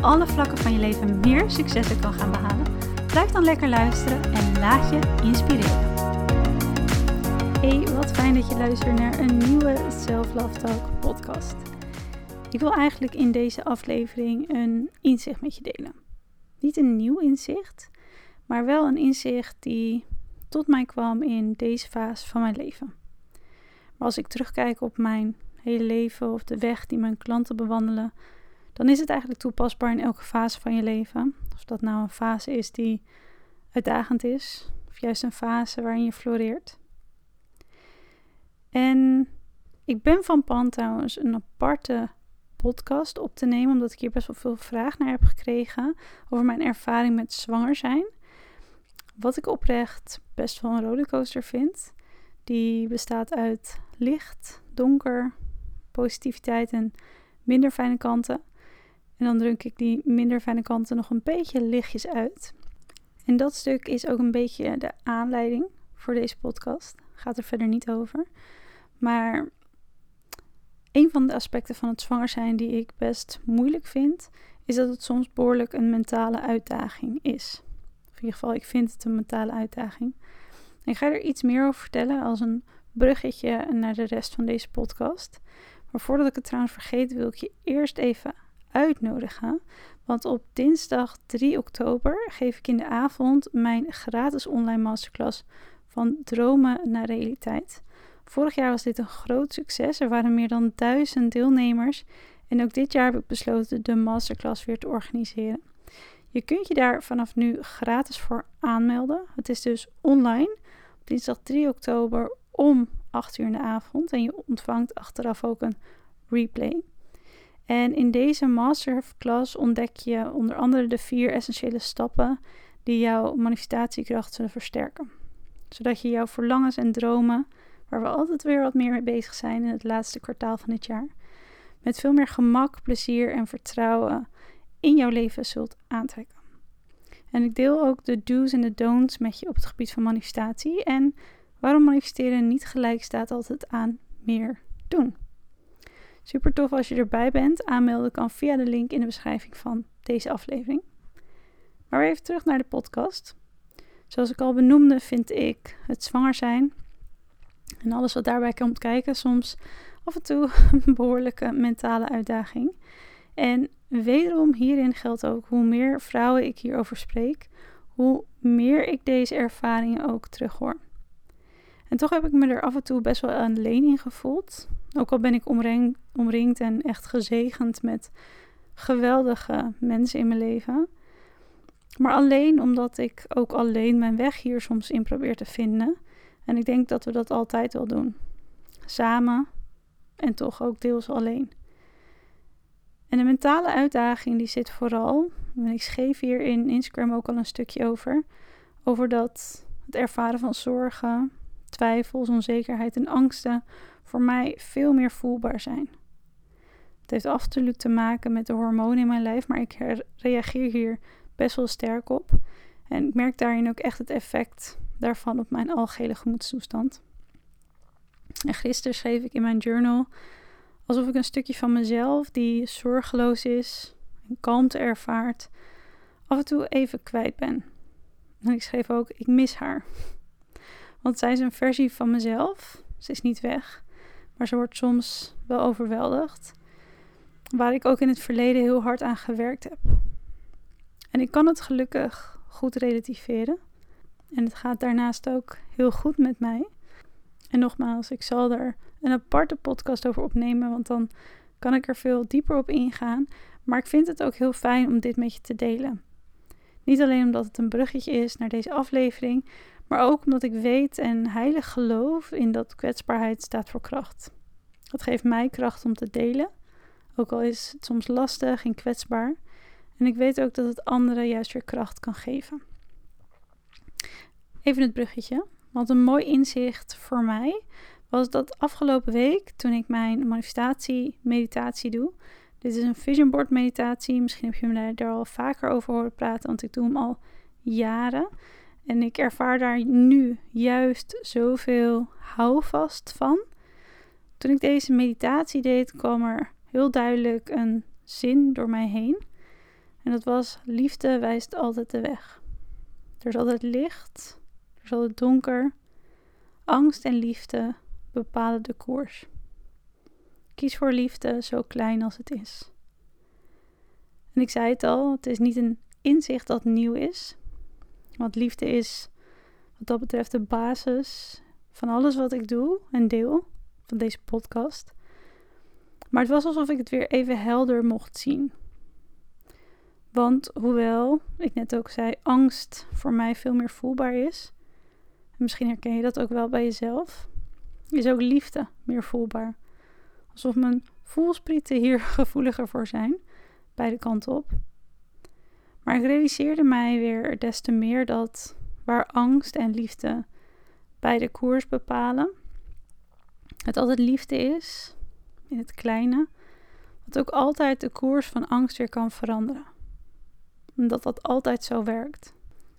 alle vlakken van je leven meer successen kan gaan behalen, blijf dan lekker luisteren en laat je inspireren. Hey, wat fijn dat je luistert naar een nieuwe Self Love Talk podcast. Ik wil eigenlijk in deze aflevering een inzicht met je delen. Niet een nieuw inzicht, maar wel een inzicht die tot mij kwam in deze fase van mijn leven. Maar als ik terugkijk op mijn hele leven of de weg die mijn klanten bewandelen, dan is het eigenlijk toepasbaar in elke fase van je leven. Of dat nou een fase is die uitdagend is, of juist een fase waarin je floreert. En ik ben van plan trouwens een aparte podcast op te nemen, omdat ik hier best wel veel vraag naar heb gekregen over mijn ervaring met zwanger zijn. Wat ik oprecht best wel een rollercoaster vind. Die bestaat uit licht, donker, positiviteit en minder fijne kanten. En dan druk ik die minder fijne kanten nog een beetje lichtjes uit. En dat stuk is ook een beetje de aanleiding voor deze podcast. Gaat er verder niet over. Maar een van de aspecten van het zwanger zijn die ik best moeilijk vind, is dat het soms behoorlijk een mentale uitdaging is. in ieder geval, ik vind het een mentale uitdaging. ik ga er iets meer over vertellen als een bruggetje naar de rest van deze podcast. Maar voordat ik het trouwens vergeet, wil ik je eerst even uitnodigen. Want op dinsdag 3 oktober geef ik in de avond mijn gratis online masterclass van dromen naar realiteit. Vorig jaar was dit een groot succes. Er waren meer dan duizend deelnemers. En ook dit jaar heb ik besloten de masterclass weer te organiseren. Je kunt je daar vanaf nu gratis voor aanmelden. Het is dus online op dinsdag 3 oktober om 8 uur in de avond. En je ontvangt achteraf ook een replay. En in deze masterclass ontdek je onder andere de vier essentiële stappen die jouw manifestatiekracht zullen versterken. Zodat je jouw verlangens en dromen, waar we altijd weer wat meer mee bezig zijn in het laatste kwartaal van het jaar, met veel meer gemak, plezier en vertrouwen in jouw leven zult aantrekken. En ik deel ook de do's en de don'ts met je op het gebied van manifestatie en waarom manifesteren niet gelijk staat altijd aan meer doen. Super tof als je erbij bent. Aanmelden kan via de link in de beschrijving van deze aflevering. Maar weer even terug naar de podcast. Zoals ik al benoemde, vind ik het zwanger zijn en alles wat daarbij komt kijken soms af en toe een behoorlijke mentale uitdaging. En wederom hierin geldt ook hoe meer vrouwen ik hierover spreek, hoe meer ik deze ervaringen ook terughoor. En toch heb ik me er af en toe best wel alleen in gevoeld. Ook al ben ik omringd, omringd en echt gezegend met geweldige mensen in mijn leven. Maar alleen omdat ik ook alleen mijn weg hier soms in probeer te vinden. En ik denk dat we dat altijd wel doen. Samen en toch ook deels alleen. En de mentale uitdaging die zit vooral, en ik schreef hier in Instagram ook al een stukje over, over dat het ervaren van zorgen, twijfels, onzekerheid en angsten voor mij veel meer voelbaar zijn. Het heeft absoluut te maken met de hormonen in mijn lijf, maar ik reageer hier best wel sterk op. En ik merk daarin ook echt het effect daarvan op mijn algehele gemoedstoestand. En gisteren schreef ik in mijn journal alsof ik een stukje van mezelf die zorgeloos is en kalmte ervaart, af en toe even kwijt ben. En ik schreef ook: Ik mis haar. Want zij is een versie van mezelf. Ze is niet weg. Maar ze wordt soms wel overweldigd. Waar ik ook in het verleden heel hard aan gewerkt heb. En ik kan het gelukkig goed relativeren. En het gaat daarnaast ook heel goed met mij. En nogmaals, ik zal er een aparte podcast over opnemen, want dan kan ik er veel dieper op ingaan. Maar ik vind het ook heel fijn om dit met je te delen. Niet alleen omdat het een bruggetje is naar deze aflevering, maar ook omdat ik weet en heilig geloof in dat kwetsbaarheid staat voor kracht. Dat geeft mij kracht om te delen, ook al is het soms lastig en kwetsbaar. En ik weet ook dat het anderen juist weer kracht kan geven. Even het bruggetje. Want een mooi inzicht voor mij was dat afgelopen week, toen ik mijn manifestatie-meditatie doe. Dit is een vision board meditatie. Misschien heb je me daar al vaker over horen praten, want ik doe hem al jaren. En ik ervaar daar nu juist zoveel houvast van. Toen ik deze meditatie deed, kwam er heel duidelijk een zin door mij heen. En dat was: Liefde wijst altijd de weg. Er is altijd licht, er is altijd donker. Angst en liefde bepalen de koers. Kies voor liefde, zo klein als het is. En ik zei het al, het is niet een inzicht dat nieuw is. Want liefde is wat dat betreft de basis van alles wat ik doe en deel van deze podcast. Maar het was alsof ik het weer even helder mocht zien. Want hoewel ik net ook zei, angst voor mij veel meer voelbaar is. misschien herken je dat ook wel bij jezelf. Is ook liefde meer voelbaar. Alsof mijn voelsprieten hier gevoeliger voor zijn. Beide kanten op. Maar ik realiseerde mij weer des te meer dat waar angst en liefde beide koers bepalen, het altijd liefde is, in het kleine, wat ook altijd de koers van angst weer kan veranderen. Omdat dat altijd zo werkt.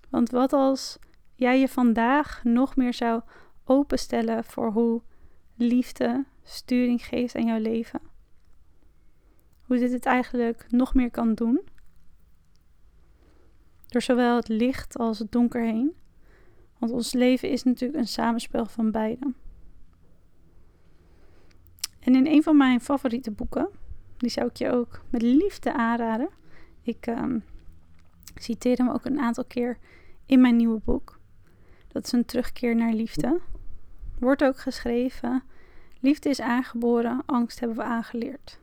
Want wat als jij je vandaag nog meer zou openstellen voor hoe liefde sturing geeft aan jouw leven? Hoe dit het eigenlijk nog meer kan doen? Door zowel het licht als het donker heen. Want ons leven is natuurlijk een samenspel van beide. En in een van mijn favoriete boeken, die zou ik je ook met liefde aanraden. Ik um, citeer hem ook een aantal keer in mijn nieuwe boek. Dat is een terugkeer naar liefde. Wordt ook geschreven: Liefde is aangeboren, angst hebben we aangeleerd.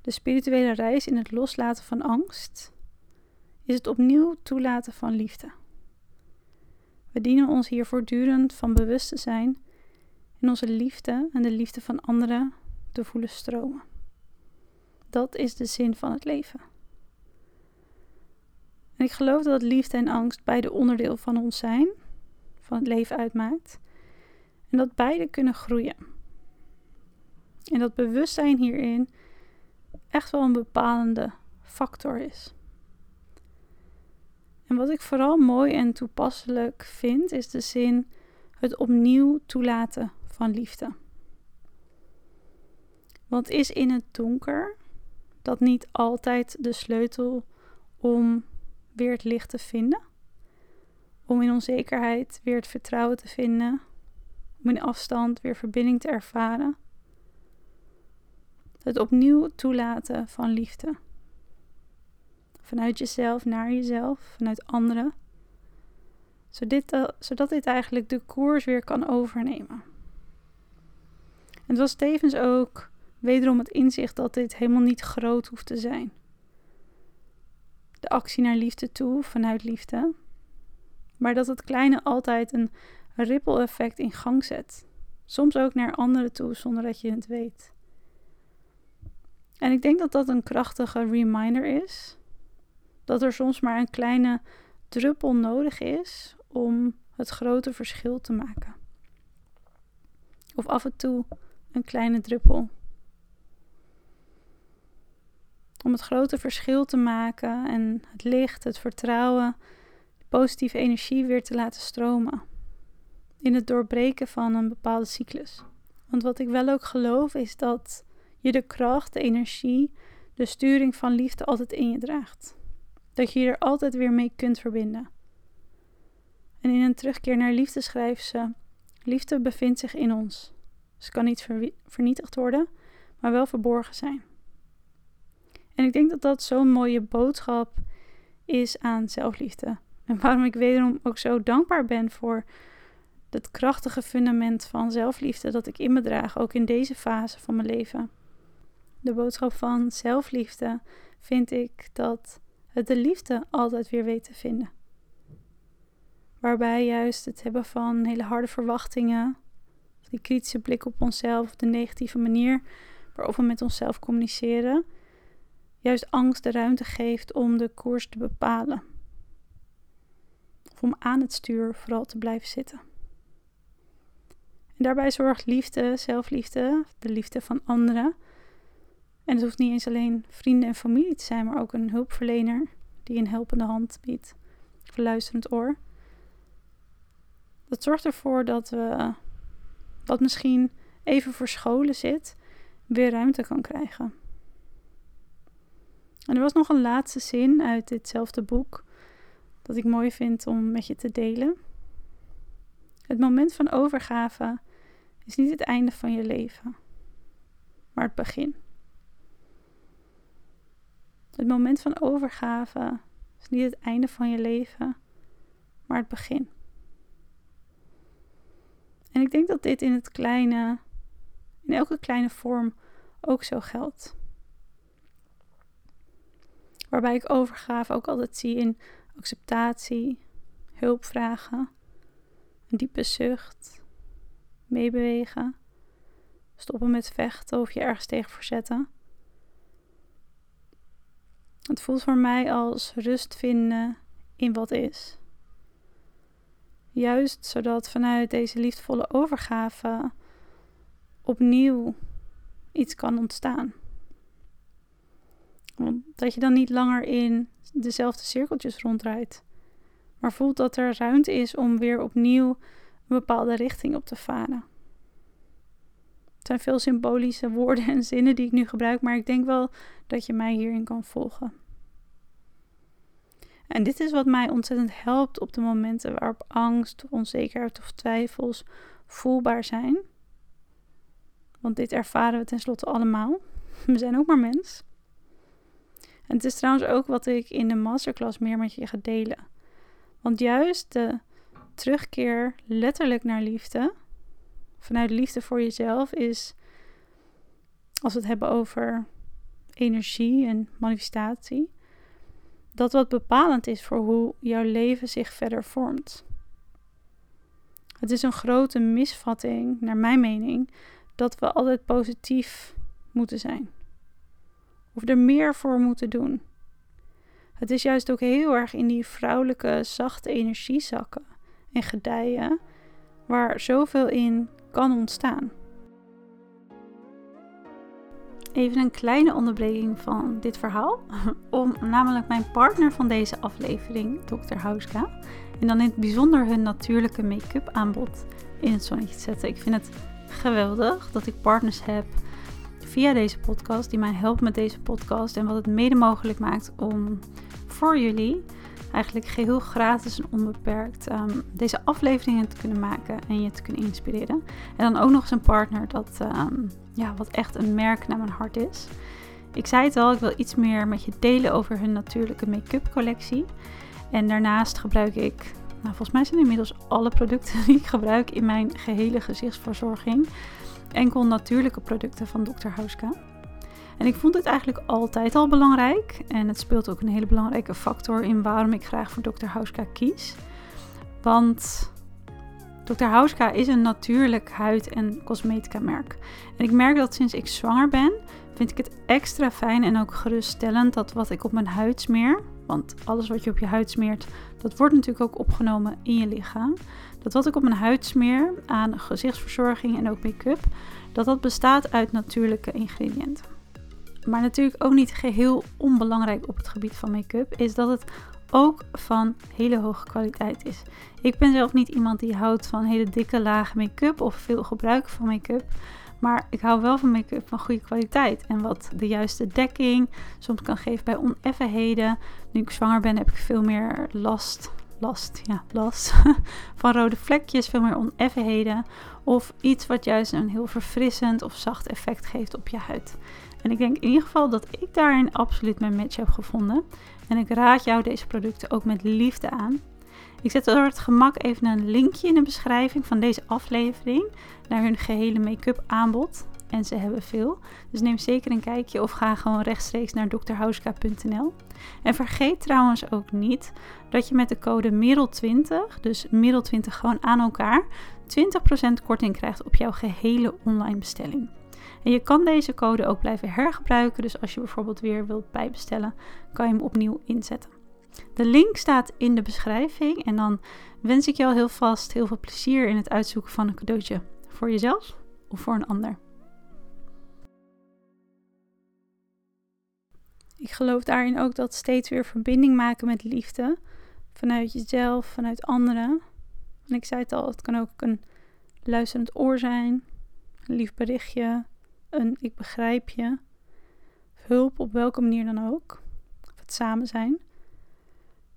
De spirituele reis in het loslaten van angst is het opnieuw toelaten van liefde. We dienen ons hier voortdurend van bewust te zijn en onze liefde en de liefde van anderen te voelen stromen. Dat is de zin van het leven. En ik geloof dat liefde en angst beide onderdeel van ons zijn, van het leven uitmaakt, en dat beide kunnen groeien. En dat bewustzijn hierin echt wel een bepalende factor is. En wat ik vooral mooi en toepasselijk vind, is de zin het opnieuw toelaten van liefde. Want is in het donker dat niet altijd de sleutel om weer het licht te vinden? Om in onzekerheid weer het vertrouwen te vinden? Om in afstand weer verbinding te ervaren? Het opnieuw toelaten van liefde. Vanuit jezelf naar jezelf, vanuit anderen. Zodat, zodat dit eigenlijk de koers weer kan overnemen. En het was tevens ook wederom het inzicht dat dit helemaal niet groot hoeft te zijn. De actie naar liefde toe vanuit liefde. Maar dat het kleine altijd een ripple effect in gang zet. Soms ook naar anderen toe zonder dat je het weet. En ik denk dat dat een krachtige reminder is dat er soms maar een kleine druppel nodig is om het grote verschil te maken. Of af en toe een kleine druppel. Om het grote verschil te maken en het licht, het vertrouwen, de positieve energie weer te laten stromen. In het doorbreken van een bepaalde cyclus. Want wat ik wel ook geloof is dat je de kracht, de energie, de sturing van liefde altijd in je draagt. Dat je je er altijd weer mee kunt verbinden. En in een terugkeer naar liefde schrijft ze: Liefde bevindt zich in ons. Ze kan niet vernietigd worden, maar wel verborgen zijn. En ik denk dat dat zo'n mooie boodschap is aan zelfliefde. En waarom ik wederom ook zo dankbaar ben voor het krachtige fundament van zelfliefde dat ik in me draag, ook in deze fase van mijn leven. De boodschap van zelfliefde vind ik dat het de liefde altijd weer weet te vinden. Waarbij juist het hebben van hele harde verwachtingen, die kritische blik op onszelf, de negatieve manier waarop we met onszelf communiceren, juist angst de ruimte geeft om de koers te bepalen. Of om aan het stuur vooral te blijven zitten. En daarbij zorgt liefde, zelfliefde, de liefde van anderen. En het hoeft niet eens alleen vrienden en familie te zijn, maar ook een hulpverlener die een helpende hand biedt, verluisterend oor. Dat zorgt ervoor dat we wat misschien even verscholen zit, weer ruimte kan krijgen. En er was nog een laatste zin uit ditzelfde boek dat ik mooi vind om met je te delen. Het moment van overgave is niet het einde van je leven, maar het begin. Het moment van overgave is niet het einde van je leven, maar het begin. En ik denk dat dit in het kleine, in elke kleine vorm ook zo geldt. Waarbij ik overgave ook altijd zie in acceptatie, hulpvragen, een diepe zucht, meebewegen, stoppen met vechten of je ergens tegen verzetten. Het voelt voor mij als rust vinden in wat is. Juist zodat vanuit deze liefdevolle overgave opnieuw iets kan ontstaan. Dat je dan niet langer in dezelfde cirkeltjes rondrijdt, maar voelt dat er ruimte is om weer opnieuw een bepaalde richting op te varen. Het zijn veel symbolische woorden en zinnen die ik nu gebruik, maar ik denk wel dat je mij hierin kan volgen. En dit is wat mij ontzettend helpt op de momenten waarop angst, onzekerheid of twijfels voelbaar zijn. Want dit ervaren we tenslotte allemaal. We zijn ook maar mens. En het is trouwens ook wat ik in de masterclass meer met je ga delen. Want juist de terugkeer letterlijk naar liefde, vanuit liefde voor jezelf, is als we het hebben over energie en manifestatie, dat wat bepalend is voor hoe jouw leven zich verder vormt. Het is een grote misvatting, naar mijn mening, dat we altijd positief moeten zijn. Of er meer voor moeten doen. Het is juist ook heel erg in die vrouwelijke, zachte energie zakken en gedijen, waar zoveel in kan ontstaan. Even een kleine onderbreking van dit verhaal. Om namelijk mijn partner van deze aflevering, Dr. Hauska, en dan in het bijzonder hun natuurlijke make-up aanbod in het zonnetje te zetten. Ik vind het geweldig dat ik partners heb via deze podcast die mij helpen met deze podcast en wat het mede mogelijk maakt om voor jullie eigenlijk geheel gratis en onbeperkt um, deze afleveringen te kunnen maken en je te kunnen inspireren. En dan ook nog eens een partner dat, um, ja, wat echt een merk naar mijn hart is. Ik zei het al, ik wil iets meer met je delen over hun natuurlijke make-up collectie. En daarnaast gebruik ik, nou volgens mij zijn inmiddels alle producten die ik gebruik in mijn gehele gezichtsverzorging. Enkel natuurlijke producten van Dr. Hauska. En ik vond dit eigenlijk altijd al belangrijk. En het speelt ook een hele belangrijke factor in waarom ik graag voor Dr. Hauska kies. Want Dr. Hauska is een natuurlijk huid- en cosmetica merk. En ik merk dat sinds ik zwanger ben, vind ik het extra fijn en ook geruststellend dat wat ik op mijn huid smeer, want alles wat je op je huid smeert, dat wordt natuurlijk ook opgenomen in je lichaam. Dat wat ik op mijn huid smeer aan gezichtsverzorging en ook make-up, dat dat bestaat uit natuurlijke ingrediënten. Maar natuurlijk ook niet geheel onbelangrijk op het gebied van make-up is dat het ook van hele hoge kwaliteit is. Ik ben zelf niet iemand die houdt van hele dikke lage make-up of veel gebruik van make-up. Maar ik hou wel van make-up van goede kwaliteit. En wat de juiste dekking soms kan geven bij oneffenheden. Nu ik zwanger ben, heb ik veel meer last. Last, ja, last. van rode vlekjes, veel meer oneffenheden. Of iets wat juist een heel verfrissend of zacht effect geeft op je huid. En ik denk in ieder geval dat ik daarin absoluut mijn match heb gevonden. En ik raad jou deze producten ook met liefde aan. Ik zet door het gemak even een linkje in de beschrijving van deze aflevering naar hun gehele make-up aanbod. En ze hebben veel. Dus neem zeker een kijkje of ga gewoon rechtstreeks naar drhauska.nl. En vergeet trouwens ook niet dat je met de code MEREL20, dus MEREL20 gewoon aan elkaar, 20% korting krijgt op jouw gehele online bestelling. En je kan deze code ook blijven hergebruiken. Dus als je bijvoorbeeld weer wilt bijbestellen, kan je hem opnieuw inzetten. De link staat in de beschrijving. En dan wens ik jou heel vast heel veel plezier in het uitzoeken van een cadeautje voor jezelf of voor een ander. Ik geloof daarin ook dat steeds weer verbinding maken met liefde. Vanuit jezelf, vanuit anderen. En ik zei het al, het kan ook een luisterend oor zijn, een lief berichtje, een ik begrijp je, hulp op welke manier dan ook, of het samen zijn.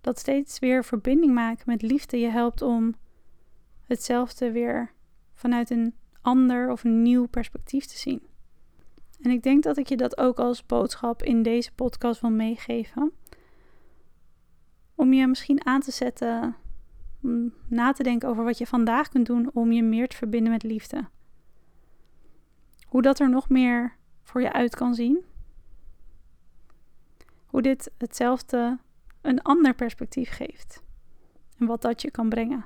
Dat steeds weer verbinding maken met liefde je helpt om hetzelfde weer vanuit een ander of een nieuw perspectief te zien. En ik denk dat ik je dat ook als boodschap in deze podcast wil meegeven. Om je misschien aan te zetten, om na te denken over wat je vandaag kunt doen om je meer te verbinden met liefde. Hoe dat er nog meer voor je uit kan zien. Hoe dit hetzelfde een ander perspectief geeft. En wat dat je kan brengen.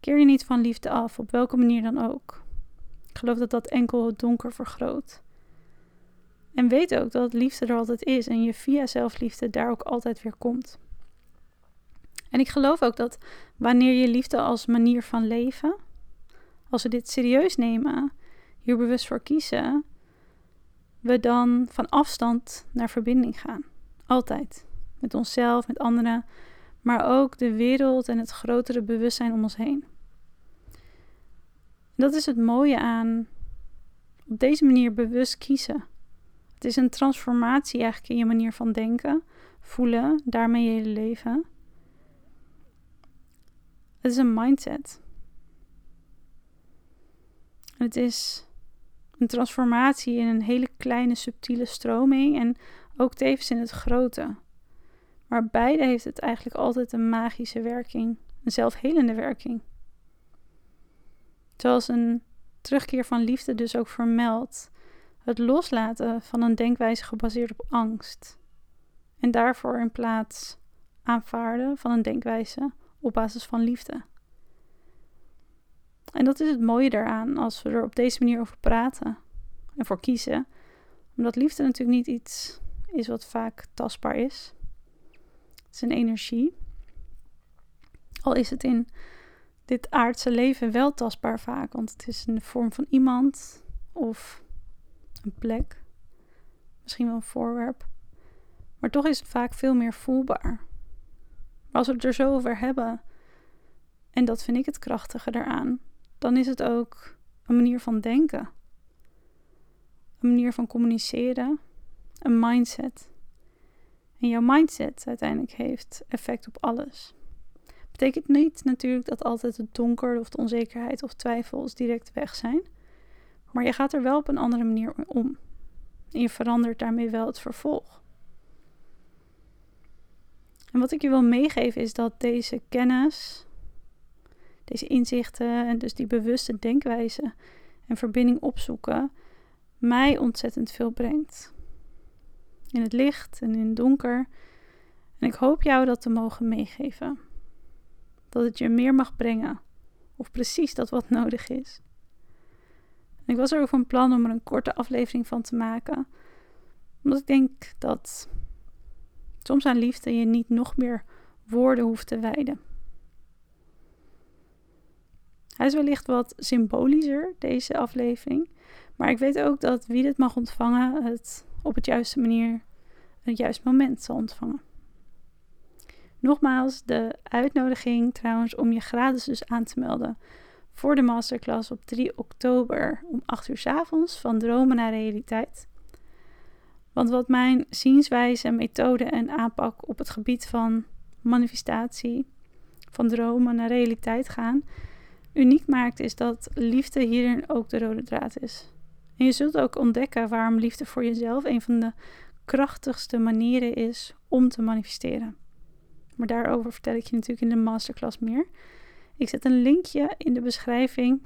Keer je niet van liefde af, op welke manier dan ook. Ik geloof dat dat enkel het donker vergroot. En weet ook dat liefde er altijd is en je via zelfliefde daar ook altijd weer komt. En ik geloof ook dat wanneer je liefde als manier van leven, als we dit serieus nemen, hier bewust voor kiezen, we dan van afstand naar verbinding gaan. Altijd. Met onszelf, met anderen, maar ook de wereld en het grotere bewustzijn om ons heen. Dat is het mooie aan op deze manier bewust kiezen. Het is een transformatie eigenlijk in je manier van denken, voelen, daarmee je hele leven. Het is een mindset. Het is een transformatie in een hele kleine subtiele stroming en ook tevens in het grote. Maar beide heeft het eigenlijk altijd een magische werking, een zelfhelende werking. Zoals een terugkeer van liefde dus ook vermeldt, het loslaten van een denkwijze gebaseerd op angst. En daarvoor in plaats aanvaarden van een denkwijze op basis van liefde. En dat is het mooie daaraan als we er op deze manier over praten en voor kiezen. Omdat liefde natuurlijk niet iets is wat vaak tastbaar is. Het is een energie. Al is het in dit aardse leven wel tastbaar vaak, want het is in de vorm van iemand of een plek, misschien wel een voorwerp. Maar toch is het vaak veel meer voelbaar. Maar als we het er zo over hebben, en dat vind ik het krachtige daaraan, dan is het ook een manier van denken. Een manier van communiceren, een mindset. En jouw mindset uiteindelijk heeft effect op alles. Betekent niet natuurlijk dat altijd het donker of de onzekerheid of twijfels direct weg zijn. Maar je gaat er wel op een andere manier om. En je verandert daarmee wel het vervolg. En wat ik je wil meegeven is dat deze kennis, deze inzichten en dus die bewuste denkwijze en verbinding opzoeken, mij ontzettend veel brengt. In het licht en in het donker. En ik hoop jou dat te mogen meegeven. Dat het je meer mag brengen. Of precies dat wat nodig is. Ik was er ook van plan om er een korte aflevering van te maken. Omdat ik denk dat soms aan liefde je niet nog meer woorden hoeft te wijden. Hij is wellicht wat symbolischer, deze aflevering. Maar ik weet ook dat wie dit mag ontvangen, het op het juiste manier, het juiste moment zal ontvangen. Nogmaals, de uitnodiging trouwens om je gratis dus aan te melden voor de masterclass op 3 oktober om 8 uur s avonds van dromen naar realiteit. Want wat mijn zienswijze, methode en aanpak op het gebied van manifestatie, van dromen naar realiteit gaan, uniek maakt, is dat liefde hierin ook de rode draad is. En je zult ook ontdekken waarom liefde voor jezelf een van de krachtigste manieren is om te manifesteren. Maar daarover vertel ik je natuurlijk in de masterclass meer. Ik zet een linkje in de beschrijving.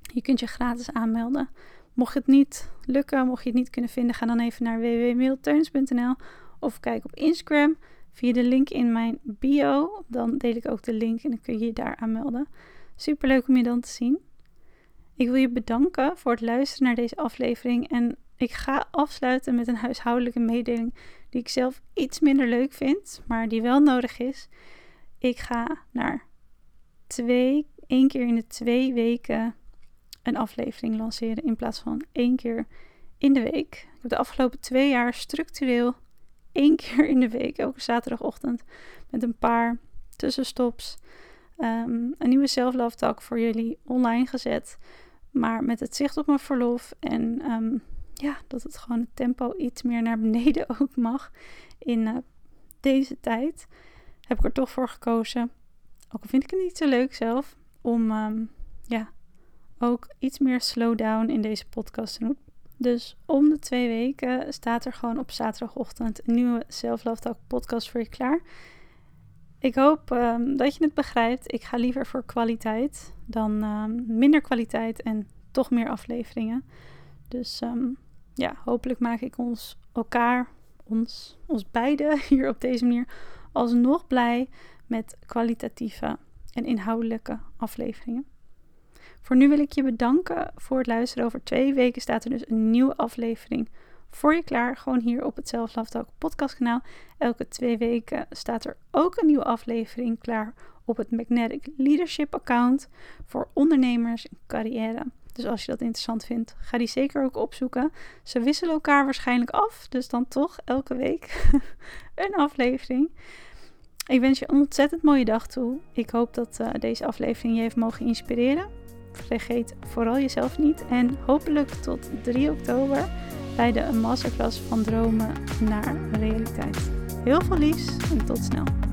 Je kunt je gratis aanmelden. Mocht het niet lukken, mocht je het niet kunnen vinden, ga dan even naar www.mailturns.nl of kijk op Instagram via de link in mijn bio. Dan deel ik ook de link en dan kun je je daar aanmelden. Super leuk om je dan te zien. Ik wil je bedanken voor het luisteren naar deze aflevering en ik ga afsluiten met een huishoudelijke mededeling die ik zelf iets minder leuk vind, maar die wel nodig is. Ik ga naar twee, één keer in de twee weken een aflevering lanceren in plaats van één keer in de week. Ik heb de afgelopen twee jaar structureel één keer in de week, elke zaterdagochtend, met een paar tussenstops, um, een nieuwe self-love voor jullie online gezet. Maar met het zicht op mijn verlof en um, ja, dat het gewoon het tempo iets meer naar beneden ook mag in uh, deze tijd, heb ik er toch voor gekozen. Ook al vind ik het niet zo leuk zelf, om um, ja, ook iets meer slowdown in deze podcast doen. Dus om de twee weken staat er gewoon op zaterdagochtend een nieuwe Self Talk podcast voor je klaar. Ik hoop um, dat je het begrijpt. Ik ga liever voor kwaliteit dan um, minder kwaliteit en toch meer afleveringen. Dus um, ja, hopelijk maak ik ons elkaar, ons, ons beiden hier op deze manier alsnog blij met kwalitatieve en inhoudelijke afleveringen. Voor nu wil ik je bedanken voor het luisteren. Over twee weken staat er dus een nieuwe aflevering voor je klaar. Gewoon hier op het Self podcastkanaal. Elke twee weken staat er ook een nieuwe aflevering klaar op het Magnetic Leadership account voor ondernemers en carrière. Dus als je dat interessant vindt, ga die zeker ook opzoeken. Ze wisselen elkaar waarschijnlijk af, dus dan toch elke week een aflevering. Ik wens je een ontzettend mooie dag toe. Ik hoop dat uh, deze aflevering je heeft mogen inspireren. Vergeet vooral jezelf niet. En hopelijk tot 3 oktober bij de masterclass van dromen naar realiteit. Heel veel liefs en tot snel.